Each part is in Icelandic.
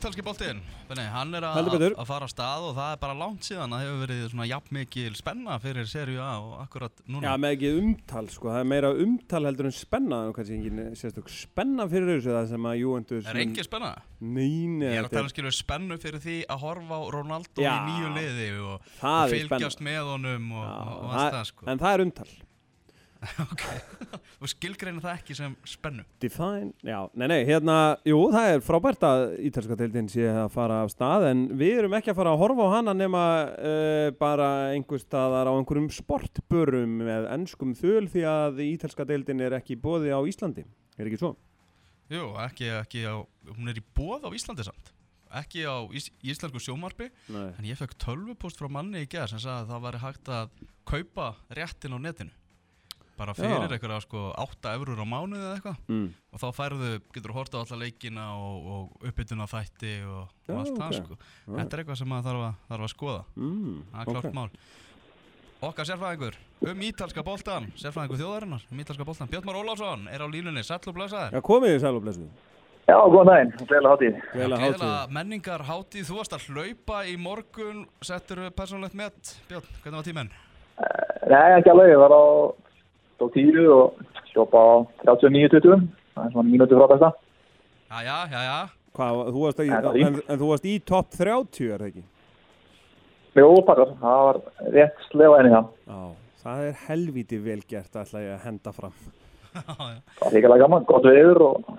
Ítalski Benni, hann er að, fara á stað og það er bara langt síðan að hefur verið svona jafnmikil spenna fyrir serju A og akkurat núna. Já, með ekki umtal, sko. Það er meira umtal heldur en spenna, og kannski engin sérstök spenna fyrir þessu það sem að Juventus... er engin spenna? Nein, Ég er að tala um skilur spennu fyrir því að horfa á Ronaldo Já. í nýju liði og, Það og fylgjast með honum og, Já, og, það- allt það sko. En það er umtal. Og skilgreina það ekki sem spennu. Define, já, nei, nei, hérna, jú, það er frábært að ítalska deildin sé að fara af stað en við erum ekki að fara að horfa á hana nema uh, bara einhver staðar á einhverjum sportbörum með ennskum þöl því að ítalska deildin er ekki bóði á Íslandi, er ekki svo? Jú, ekki, ekki á, hún er í bóð á Íslandi samt. Ekki á ís, íslensku sjómarpi, Nei. en ég fekk tölvupost frá manni í gerð sem sagði að það væri hægt að kaupa réttin á netinu. Bara fyrir einhverja sko 8 eurur á mánuði eða eitthvað. Mm. og þá færðu, getur þú horta á alla leikina og, og uppbytuna þætti og, og Já, allt það ok. sko þetta er eitthvað sem maður þarf að, þarf að skoða Mm, það er klart mál okkar sérfræðingur um ítalska boltan sérfræðingur þjóðarinnar um ítalska boltan Björn Már Ólafsson er á línunni, sæll og blessaður Já, komið þið sæl og blessuð. Já, góðan daginn, gleðilega hátíð. Gleðilega hátíð. Menningar hátíð, þú varst að hlaupa í morgun settur persónulegt met Björn, hvernig var tíminn? Nei, ekki alveg, ég var á stóð tíu og hljópa á 39-20, það er svona mínúti frá besta. Jæja, jæja Hvað, þú varst, í, En er en, en þú varst í topp 30, er það ekki? Jú, pakkar, það var rétt slefa enni það. Já, það er helviti vel gert ætla ég að henda fram. Já, já. Það var líka gaman, gott viður og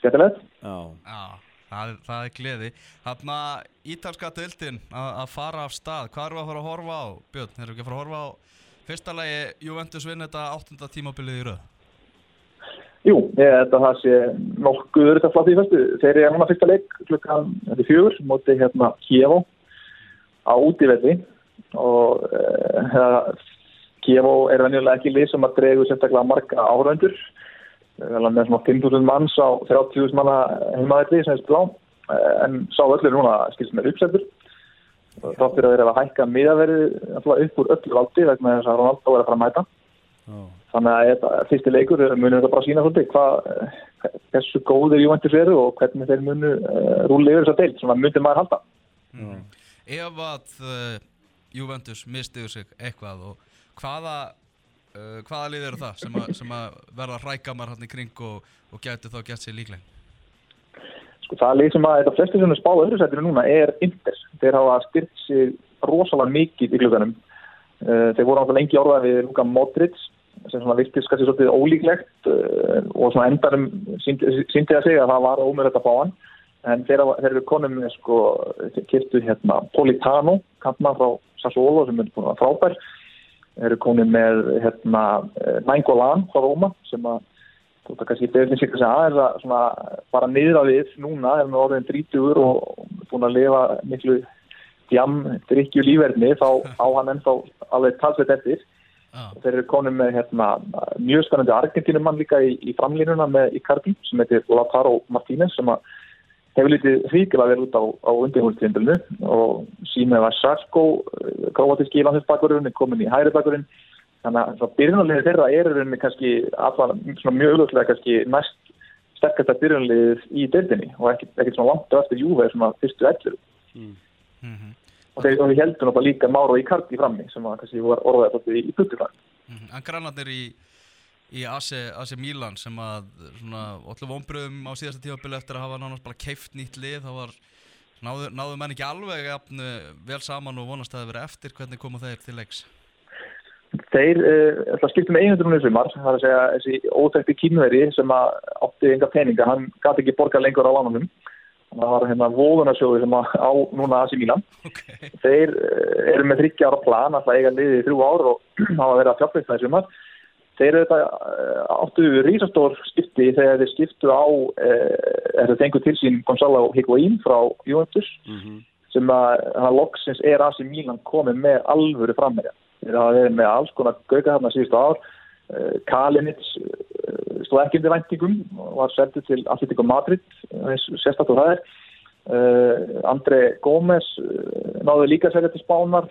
skemmtilegt. Já, Já, það er, það er gleði Þarna ítalska dildin að að fara af stað, hvað við að fara að horfa á? Björn, erum við ekki að fara að horfa á fyrsta lagi Juventus vinn þetta áttunda tímabilið í röð Jú, ég held að það sé nokkuð þetta flatt í fyrstu. Þeir eru núna fyrsta leik klukkan fjögur, móti hérna Kievo á útivelli og uh, Kievo er venjulega ekki lið sem að dregu sérstaklega marga áhraundur. Með svona 5.000 manns á 30.000 manna heimaðalli sem er spilá. Uh, en sá öllu núna skilst með uppsettur. Þáttir að vera að hækka miðaverði upp úr öllu valdi vegna þess að Ronaldo er að fara að mæta. já. Þannig að þetta, fyrsti leikur munum þetta bara sína svolítið hvað eh, hversu góðir Juventus eru og hvernig þeir munu uh, rúli yfir þessa deild, svona myndi maður halda. mm. Ef að uh, Juventus mistiður sig eitthvað og hvaða uh, hvaða lið eru það sem, að, sem að verða rækamar hann í kring og, og gæti þá gett sér líkleg Sko það lið sem að þetta flesti sem er spáð öðru sætinu núna er Inter. Þeir hafa styrt sig rosalega mikið í klukkanum. Uh, þeir voru náttúrulega lengi orðað við Luka Modric sem svona virtist kannski svolítið ólíklegt uh, og svona endanum síndi það sig að það var ómöðulegt að fá hann. En þeir, þeir eru konum sko, kiptu hérna Politano, kantna frá Sassuolo sem er búin að frábær. Þeir eru konum með hérna Nainggolan frá Róma sem að að kannski beðin sig að aðeins að svona bara niðra við núna er með orðin 30 og búin að lifa miklu jam, drikkju lífverðni þá á hann ennþá alveg talsveit eftir. Ah. þeir eru konum með hérna, mjög spennandi Argentínumann líka í, í framlínuna með Icardi sem heitir Lautaro Martínez sem að hefur litið hríkilega vel út á, á undirhúltíðindilinu og símið var Sarko, króatíski landsinsbakurinn, komin í hæri bakurinn þannig að byrjunarliðið þeirra er rauninni kannski allan mjög auðvitað kannski næst sterkasta byrjunarliðið í deildinni og ekkert, ekkert svona langt á eftir Júve svona fyrstu ellur Mm. -hmm. og og við heldum náttúrulega líka Máro í karti frammi sem að kannski var orðað þetta í, í puttugang Mm En grannarnir í, í AC, AC Milan sem að svona allir vonbröðum á síðasta tímabili eftir að hafa nánast bara keift nýtt lið þá var náðu, náðu menn ekki alveg jafn, vel saman og vonast að það verið eftir. Hvernig koma þeir til leiks Þeir uh, að skipta með 100 núna sumar, það er að segja þessi óþekti kínveri sem átti enga peninga, hann gæti ekki borga lengur á lánunum. Það var hérna vóðunarsjóði sem á núna AC Milan. Ok Þeir uh, eru með þryggja ára plan, alltaf eiga liðið í þrjú ár og hafa verið að fjárfæsta í sumar. þeir eru þetta uh, áttu rísastór skipti þegar þeir skiptu á uh, þeir fengu til sín Gonzalo Higuaín frá Juventus sem að loksins er að sem Mílan komið með alvöru frammerja þeir hafa verið með alls konar gauka þarna síðustu ár. Uh, Kalinits uh, stóð ekki undir væntingum og var seldu til Atletico Madrid sérstaklega það er. Uh, André Gómez náðu líka að selja til Spánar.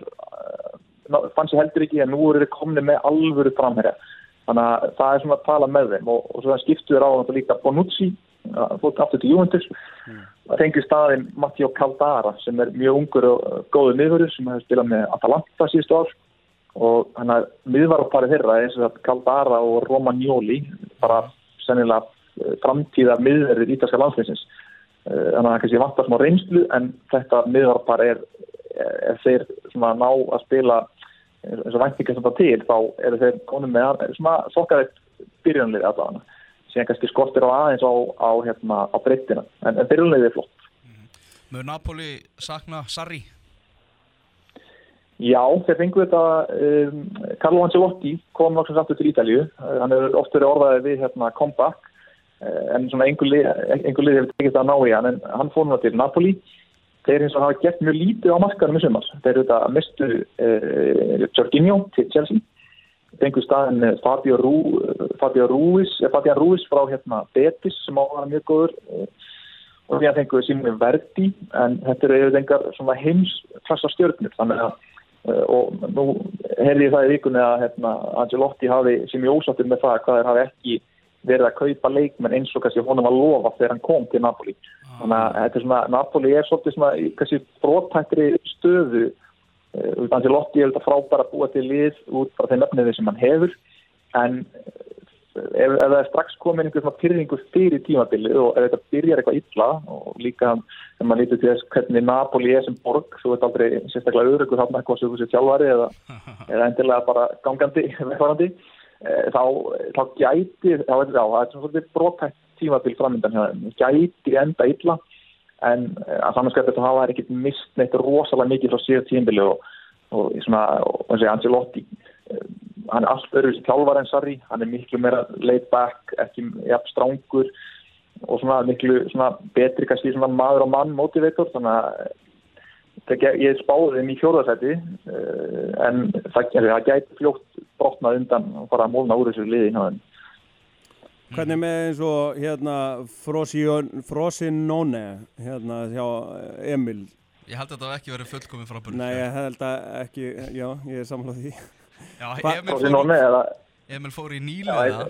Fann sér heldur ekki en nú eru þeir komni með alvöru framherja. Þannig að það er svona að tala með þeim og, og svo skiptuður á þetta líka Bonucci fólk aftur til Juventus. Það fengi staðin Matteo Caldara sem er mjög ungur og góður miðverður sem hefur spilað með Atalanta síðustu ár og hann er miðvarparið þeirra eins og það Caldara og Romagnoli bara sennilega uh, framtíða miðverðir ítalska landsleysins þannig að það kannski vantar smá reynslu en þetta miðvarpar er ef þeir svona ná að spila eins og væntingar sem það til þá eru þeir konum með svona þokkaðið byrjunlið allavega. Síðan kannski skortir á aðeins á, á, hérna, á breyttina en, en byrjunlið er flott. Mögur Napoli sakna Sarri? Já, þeir fengu þetta um, Carlo Ancelotti kom náttúrulega aftur til Ítalju hann hefur oft verið orðaðið við hérna, comeback en svona einhver lið, einhver hefur tekist að ná í hann en hann fór nú til Napoli. Þeir eins og hafa gert mjög lítið á markarum í sumar. Þeir eru þetta mistu uh, Jorginho til Chelsea. Fengu staðin Fabio, Rú, Fabio Ruiz Fabio Ruiz frá hérna Betis sem ávar mjög góður uh, og því að fengu Simon Verdi en þetta eru svona heimsklassa stjórnir þannig að uh, og nú heyrði ég það í vikunni að hérna, Angelotti hafi sem ég ósáttur með það hvað þeir hafi ekki verið að kaupa leikmenn eins og kannski honum að lofa þegar hann kom til Napoli. Þannig að þetta er svona, Napoli er svolítið svona kannski brótættri stöðu. Uh, Angelotti er þetta frábæra búa til lið út frá þeim öfniði sem hann hefur. En ef, ef það er strax komin einhver svona pyrringur fyrir tímabilið og ef þetta byrjar eitthvað illa og líka þegar maður lítur til þess hvernig Napoli er sem borg þú veit aldrei sérstaklega öðrugur þarna eitthvað sem þú sé tjálfari eða, eða endilega bara gangandi vegfarandi þá, þá gæti þá er þetta er brotætt tímabil framöndan þeim, gæti enda illa en að samanskæta þetta hafa er ekkert mist neitt rosalega mikið frá síðan tímbili og, og og þessi Angelotti hann er allt sem tjálvar en Sarri, hann er miklu meira laid back, ekki jafn strángur og svona miklu svona betri kannski svona maður og mann motivator, þannig að ég spáði þeim í fjórðarsæti en það, það gæti fljótt brotnað undan og fara að mólna úr þessu liði þeim. Hvernig með eins og hérna Frosinone hérna hjá Emil? Ég held að þetta hef ekki verið fullkomið frá börn Nei, ég held að ekki, já, ég er samfélagð því Já, Emil fór, eða Emil fór í nílu Já, eða?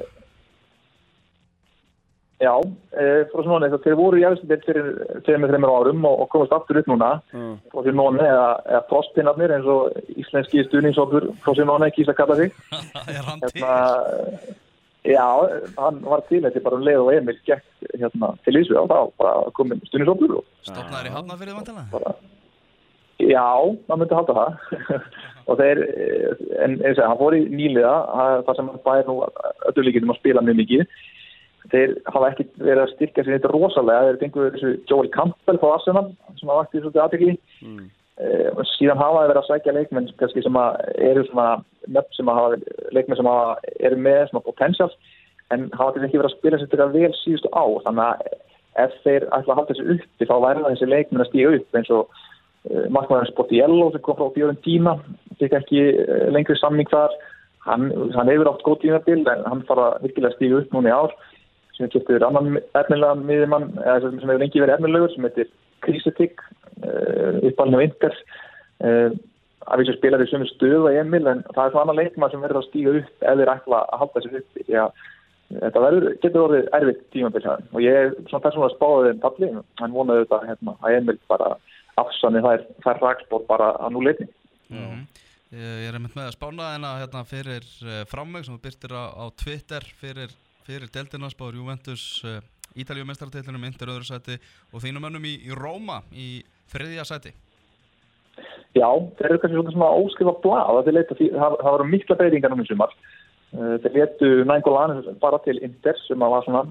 Já, e, Frosinone, þeir voru í eftir fyrir tveimur, þreimur árum og, og komast aftur upp núna mm. Frosinone eða, eða Frostpinnarnir eins og íslenski stuðningsópur Frosinone kýsa að kalla sig er hann til? hérna, Já, hann var til þetta bara um leið og Emil gekk hérna, til Ísvið og þá bara komin stuðningsópur og Stopnaður í hafnafyrði vantilega? bara Já, maður myndi halda það og þeir, en eins og hann fór í nýliða, það sem hann bæði nú öllu líkitum að spila mjög mikið. Þeir hafa ekki verið að styrka sér þetta rosalega, þeir fengur þessu Joel Campbell frá Arsenal, sem hafa vakti svolítið aðtekli Mm. og síðan hafa þeir verið að sækja leikmenn kannski sem að eru svona nöfn sem hafa, leikmenn sem hafa eru með svona potential en hafa kannski ekki verið að spila sér þetta vel síðustu á þannig að ef þeir ætla að halda þessu uppi þá verða þessi leikmenn að stíga upp eins og uh, markmæðarinn Sportiello sem kom frá fjórum tíma fikk ekki uh, lengri samning þar. Hann, hann hefur átt góð tímabil en hann fara virkilega að stíga upp núna í ár sem getur annan efnilega miðjumann eða sem hefur lengi verið efnilegur sem heitir Krisetik uppalinn á Inter. Uh, að við sem spilar í sömu stöðu að Emil en það er svona annan leikmann sem verður að stíga upp ef þeir ætla að halda sér upp því að þetta verður, getur orðið erfitt tímabil hjá þeim. Og ég er svona persónulega spáðið þeim talli, hann vonaði þetta hérna, að Emil bara afsanni þær, þær rækspór bara að nú leitni Mhm. Ég ég er einmitt með að spána þeina hérna fyrir uh, framveg sem þú byrtir á, á Twitter fyrir, fyrir deltina spáður Juventus uh, Ítalíu mestartillinu myndir öðru sæti og þínum önnum í, í Róma í þriðja sæti Já, þeir eru kannski svona svona óskrifa blað að leita það, það voru mikla breytingar núna í sumar. Uh, þeir letu Nængolán bara til Inter sem að var svona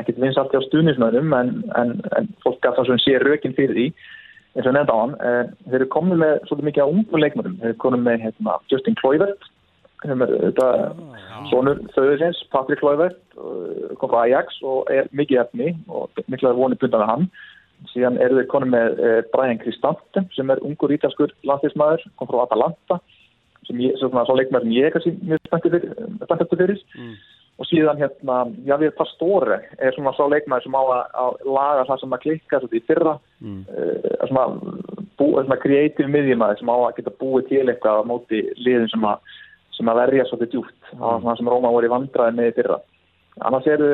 ekkert vinsalt á stuðnismöðum en, en, en fólk gaf það sem sé rökin fyrir því eins og nefnda á hann. Uh, þeir eru komið með svolítið mikið á ungu leikmöðum. Þeir eru komið með hérna, Justin Kluivert sem er þetta sonur föðurins, Patrik Klauvert, kom frá Ajax og er mikið efni og mikilvæg vonið bundan með hann. Síðan eru þeir konum með eh, Brian Cristante sem er ungur ítalskur landslýsmaður, kom frá Atalanta, sem ég, svona, svo leikmæður sem ég er kannski mjög spenntur fyrir. Mm. Og síðan hérna, Javier Pastore er svona svo leikmæður sem á að, að laga það sem að klikka svo því fyrra, mm. uh, svona, bú, svona kreatív miðjumæður sem á að geta búið til eitthvað á móti liðin sem að, sem að verja svo því djúpt, mm. það sem Róma voru í vandraði með fyrra. Annars er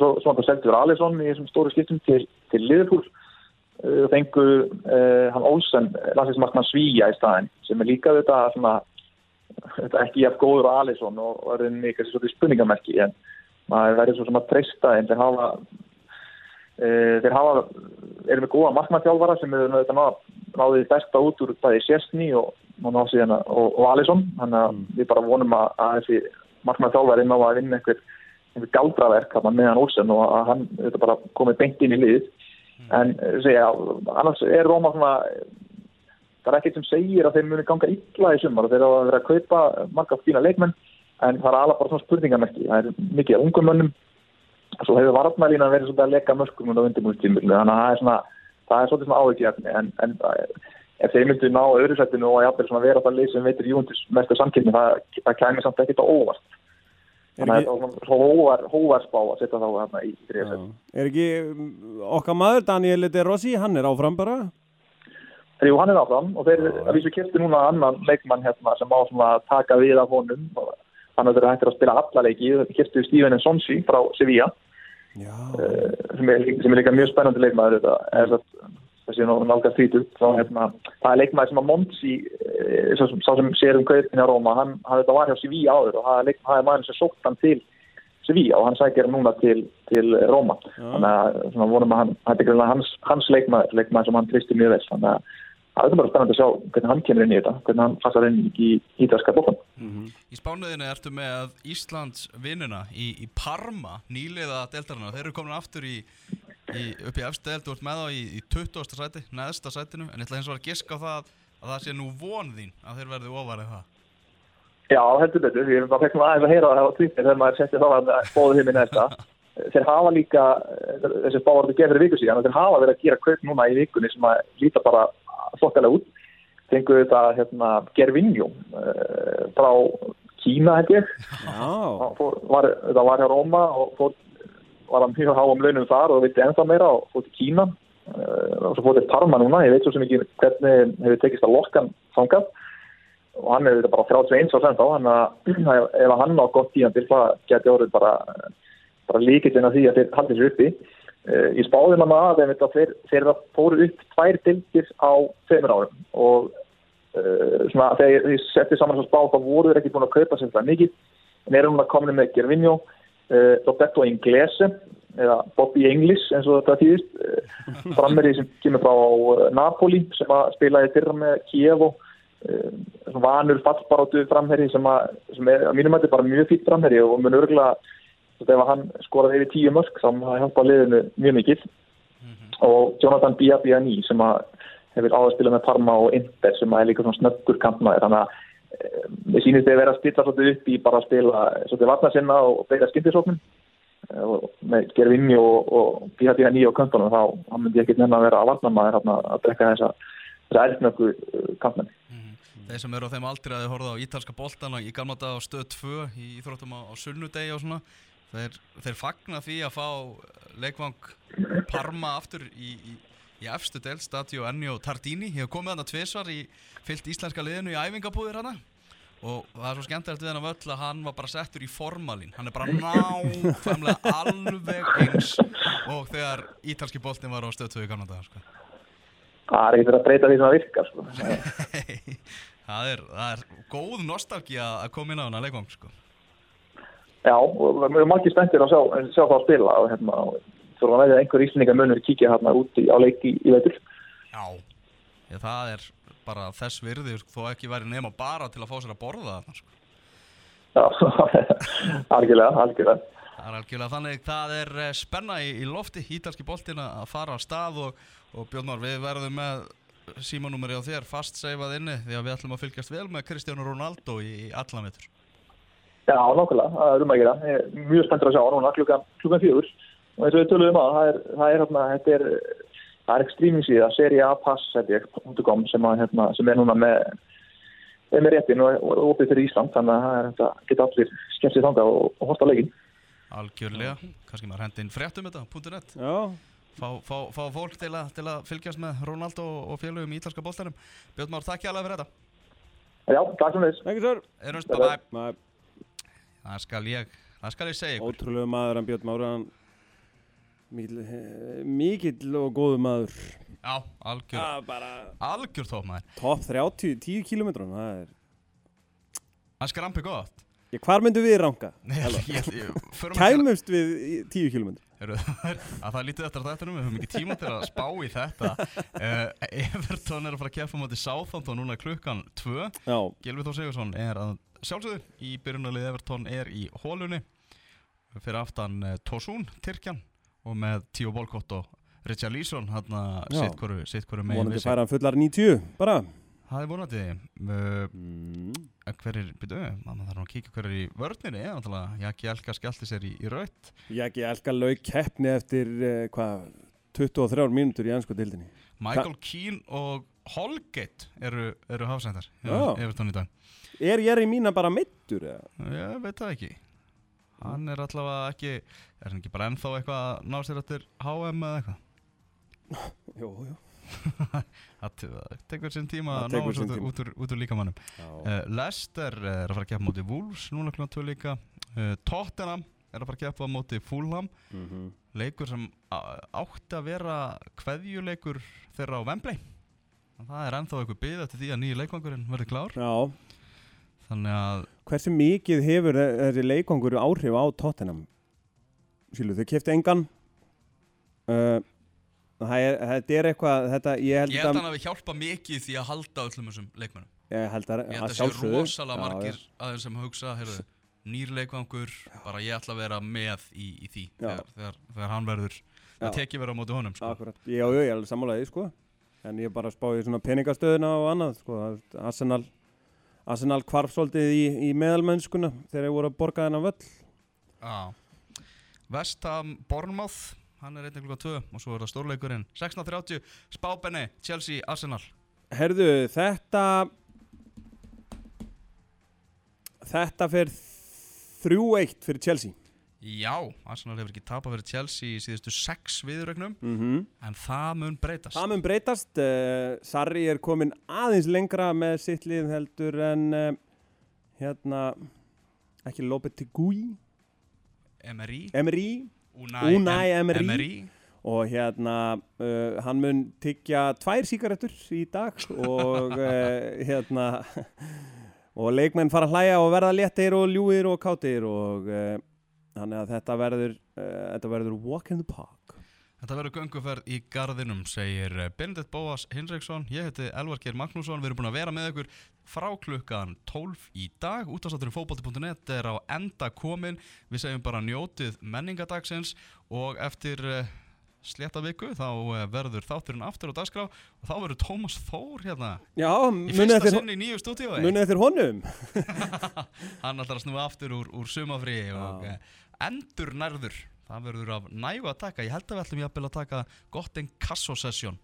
svo, svona Seldur Alisson í þessum stóru skiptum til, til Liverpool og uh, fengu uh, hann Olsen, landsinsmarkmann Svíja í staðin sem er líka þetta svona ekki jægt góður á Alisson og, er einnig eitthvað svona spurningamerki en maður verður svo sem að treysta en þeir hafa uh, þeir hafa erum við góða markmannþjálfara sem er náttúrulega náðið besta út úr það í Sjessni og, og, og Alisson þannig að mm. við bara vonum að, að þessi markmannþjálfari ná að vinna einhver einhver galdraverk meðan Olsen og að hann þetta bara komið beint inn í liðið mm. en eh, segja, annars er Róma svona það er ekkert sem segir að þeir muni ganga illa í sumar og þeir hafa verið að kaupa marga fína leikmenn en það er alveg bara svona spurningamerki það er mikið ungum mönnum og svo hefur vartmælina verið svona að leka mörgum og undirbúinstímul þannig að það er svona það er svona áveikjafni en, en eh, ef þeir myndu ná öðru setinu og jafnvel svona vera það leið sem veitir júndis mestu samkynni það, það kemur samt ekkert á óvart Þannig að það er svo hóvarspá að setja þá hérna í þrjafsett. Er ekki okkar maður, Daniel De Rossi, hann er áfram bara? Jú, hann er áfram og þeir, að vísu kipti núna annan leikmann hérna sem á svona að taka við af honum þannig að þeir hættir að spila alla leiki. Þeir kipti Steven Nsonsi frá Sevilla uh, sem, er, sem er líka mjög spennandi þetta. Þessi nálgast þrítur hérna, það er leikmaður sem að Monsi eh, sá sem sér um kaupin á Róma hann, hann þetta var hjá Sevilla áður og það er, maður sem sótt hann til Sevilla og hann sækir núna til, til Róma ja. þannig að vonum að hann, hans, hans leikmaður, leikmaður sem hann tristir mjög vel. Þannig að það er bara spennandi að sjá hvernig hann kemur inn í þetta, hvernig hann passar inn í ítalska bókan. Mm -hmm. Í spánuðinu ertu með Íslands vinnuna í, í Parma, nýliða deltarina, þeir eru komin aftur í í, upp í efstæðel, þú ert með þá í, í 20. sæti, neðsta sætinu, en ég ætla eins og að giska á það að það sé nú von þín að þeir verði ofarið það. Já, heldur betur, ég er bara fekk maður aðeins að heyra það á tvítið þegar maður setti þá að bóðu þeim í næsta. Þeir hafa líka, þessi spávarðu gefur viku síðan, þeir hafa verið að gera kaup núna í vikunni sem að líta bara þokkalega út. Tengu þetta hérna, Gervinjó uh, frá Kína held ég. Það var, var hjá Róma og fór var hann mjög háum launum þar og vilti ennþá meira og fótt í Kína. Uh, og svo fótt í Parma núna, ég veit svo sem ekki hvernig hefur tekist að lokkan þangað. Og hann hefur þetta bara 31 á senda á hann að ef hann á gott tíðan til það geti orðið bara, bara líkit inn að því að þeir haldi sér uppi ég spáði manna að þeir, þeir fóru upp tvær dildir á tveimur árum. Og uh, svona, þegar þeir setti saman svo spá þá voru þeir ekki búin að kaupa sér það mikið. En erum við að koma með Gervinjó uh, Roberto Inglese eða Bobby English eins og þetta týðist uh, eh, frammerið sem kemur frá Napoli sem að spilaði fyrra með Kiev og vanur fallbarátu framherri sem, að, sem er að mínum að þetta er bara mjög fýtt framherri og mun örgulega ef hann skoraði yfir tíu mörg þá hann hjálpaði liðinu mjög mikið. Mm -hmm. og Jonathan Biabiani sem að hefur áðurspilað með Parma og Inter sem er líka svona snöggur kampnaði þannig að við sínum þetta að vera að stilla svolítið upp í bara að spila svolítið vatna sinna og beira skindisóknum eh, og með gerð vinni og, og nýja á kantonum þá myndi ekki nefna að vera að vatna maður að drekka þessa, eldnöku eh, kampmenn mm -hmm. Þeir sem eru á þeim aldrei að þið horfa á ítalska boltana í gamla dag á stöð 2 í Íþróttum á, á sunnudegi og svona þeir, þeir fagna því að fá leikvang Parma aftur í, í í efstu del, Stadio Ennio Tardini ég hef komið hann að tviðsvar í fyllt íslenska liðinu í æfingabúðir hana og það er svo skemmtilegt við hann að völl að hann var bara settur í formalín hann er bara nákvæmlega alveg eins og þegar ítalski boltin var á stöðtöðu kannan dag sko. Það er ekki fyrir að breyta því sem það virkar sko. það, er, það er góð nostálgi að koma inn á hann að leikvang sko. Já, og við erum margir spenntir að sjá, sjá það að spila og hérna þurfa að veðja einhver íslendingar munur kíkja hérna úti á leiki í veitur Já, ég, það er bara þess virði þó ekki væri nema bara til að fá sér að borða það sko. Já, algjörlega, algjörlega. Það er algjörlega þannig það er eh, spenna í, í lofti ítalski boltin að fara á stað og, og Björnmár við verðum með símanúmeri á þér fast seifað inni því að við ætlum að fylgjast vel með Cristiano Ronaldo í allan vittur Já, nokkulega, það er um að gera. Ég er mjög spenntur að sjá. Núna klukkan, klukkan fjögur. Og eins og við töluðum að, það er, það er, hérna, þetta er, það er ekstríming síða, seria pass, þetta er, .com, sem, að, hérna, sem er núna með, er með réttin og, og opið fyrir Ísland, þannig að það er þetta, geta allir skemmt sér þangað og, og horta leikin. Algjörlega, kannski maður hendi inn fréttum þetta, .net. Já, fá, fá, fá fólk til, a, til að fylgjast með Ronaldo og félögum í ítalska bóltarum Björn Már, takk hjá alveg fyrir þetta. Já, takk sem þess. ekki sör Erumst, bye bye. Nei, Það skal ég, það skal ég segja ykkur. Ótrúlega maður hann Björn Mára hann mikill, og góður maður. Já, algjör, Já, bara algjör tóp maður. Topp 30, 10 kilometrun Það er Það skal rampi gott. Ég, hvar myndum við að- Kæmumst við í 10 kilometr Heyrðu, að það er lítið eftir þetta við höfum ekki tíma til að spá í þetta. Uh, Everton er að fara að keppa mútið Southampton núna klukkan 2 Já, Gilvi Þór Sigursson er að sjálfsögðu. Í byrjunalið Everton er í hólunni fyrir aftan uh, Tosun, Tyrkjan og með Tío Bolkott og Richard Leeson hann að sitt hverju, megin vonandi færa hann fullar 90 bara. Það er vonandi. Mm. hver er, byrju, maður þarf að kíka hver er í vörninni, náttúrulega. Jaki Elka skellti sér í, í raut Ég ekki elka lauk keppni eftir uh, hvað 23 mínútur í ennsku dildinni Michael Keane og Holgate eru, eru hafsendar Já. Everton í dag. Er í mína bara mittur? Ég veit það ekki. Hann er allavega ekki Er hann ekki bara ennþá eitthvað að ná sér eftir HM eða eitthvað? Jú, jú. Það te- það tekur sinn tíma að ná sinn út, út, út úr líkamannum uh, Leicester eh, er að fara að keppa móti Wolves núna klukkan 2 líka. Uh, Tottenham er að fara að keppa móti Fulham. Mm -hmm. leikur sem átti að vera kveðjuleikur þeirra á Wembley það er ennþá eitthvað byggð eftir því að nýju leikvangurinn verði klár. Já, þannig að hversu mikið hefur þe- þessi leikongur áhrif á Tottenham? Sílu, þau kefti engan. Uh, það er, Þetta er eitthvað þetta, ég held ég held að, að hann hafi hjálpa mikið því að halda öllum þessum leikmennum ég held að, held að að það sé rosalega margir aðeins sem hugsa, heyrðu, nýr leikvangur, bara ég ætla að vera með í, í því þegar, þegar, þegar hann verður, Já. það tekið verið á móti honum, sko. Akkurat, já, já, ég er alveg sammálaðið, sko En ég bara spá í svona peningastöðuna og annað, sko Arsenal, Arsenal kvarf svolítið í, í meðalmennskuna þegar ég voru að borga þennan völl Já. Vestham Bournemouth, hann er einnig klukka 2 og svo er það stórleikurinn 16.30, Spábenni, Chelsea, Arsenal. Herðu, þetta Þetta fer 3-1 fyrir Chelsea Já, Arsenal hefur ekki tapað fyrir Chelsea í síðustu 6 viðrögnum, mm en það mun breytast. Það mun breytast uh, Sarri er komin aðeins lengra með sitt lið heldur en uh, hérna ekki Lopetegui Emery, Emery Unai, Unai Em- Emery. Emery. og hérna uh, hann mun tyggja tvær síkaretur í dag og hérna og leikmenn fara að hlæja og verða léttir og ljúir og kátir og þannig að þetta verður uh, þetta verður walk in the park Þetta verður gönguferð í garðinum, segir eh, Benedikt Bóas Hinriksson. Ég heiti Elvar Geir Magnússon. Við erum búin að vera með ykkur frá klukkan 12 í dag. Útastátturinn fótbolti.net er á enda komin. Við segjum bara njótið menningadagsins og eftir uh, slétta viku þá verður þátturinn aftur á dagskrá og þá verður Tómas Þór hérna Já, í fyrsta eftir, sinn í nýju stúdíói. munið eftir honum Hann að snúa aftur úr, úr sumafrí og Já. Endur nærður. Það verður af nægu að taka. Ég held að við ætlum jafnvel að taka gott einn kassosessjón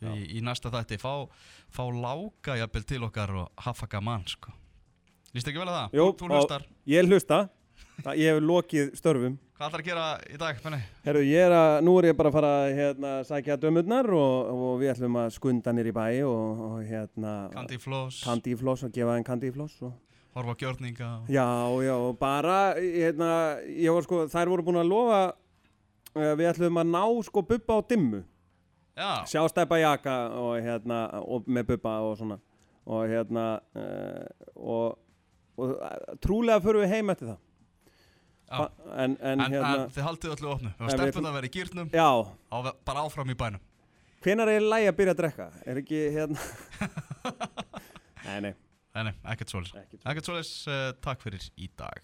í, í næsta þætti. Fá, fá lága jafnvel til okkar og hafa gaman, sko. Lýst ekki vel að það? Jú, þú, hlustar. Ég hlusta, það, ég hef lokið störfum Hvað ætlar að gera í dag? Herru, ég er að, nú er ég bara að fara að hérna, sækja dömurnar og, og við ætlum að skunda nýr í bæ og, og hérna Candy Floss, Kandífloss og gefa þeim kandífloss og horfa á gjörninga. og- Já, já, bara, hérna, ég var sko, þær voru búin að lofa, uh, við ætlum að ná sko bubba á dimmu, Já, sjá steppa jaka og hérna, og með bubba og svona, og hérna, uh, og, og uh, trúlega förum við heim eftir það. já. En, en, En, hérna, en þið haldið öllu opnu. Við stelpun ætlum- að vera í gýrnum, já, á, bara áfram í bænum. hvenar er lægi að byrja að drekka? Er ekki, hérna, nei, nei, Nei, nei, ekkert ekki Ekkert svoleiðis, uh, takk fyrir í dag.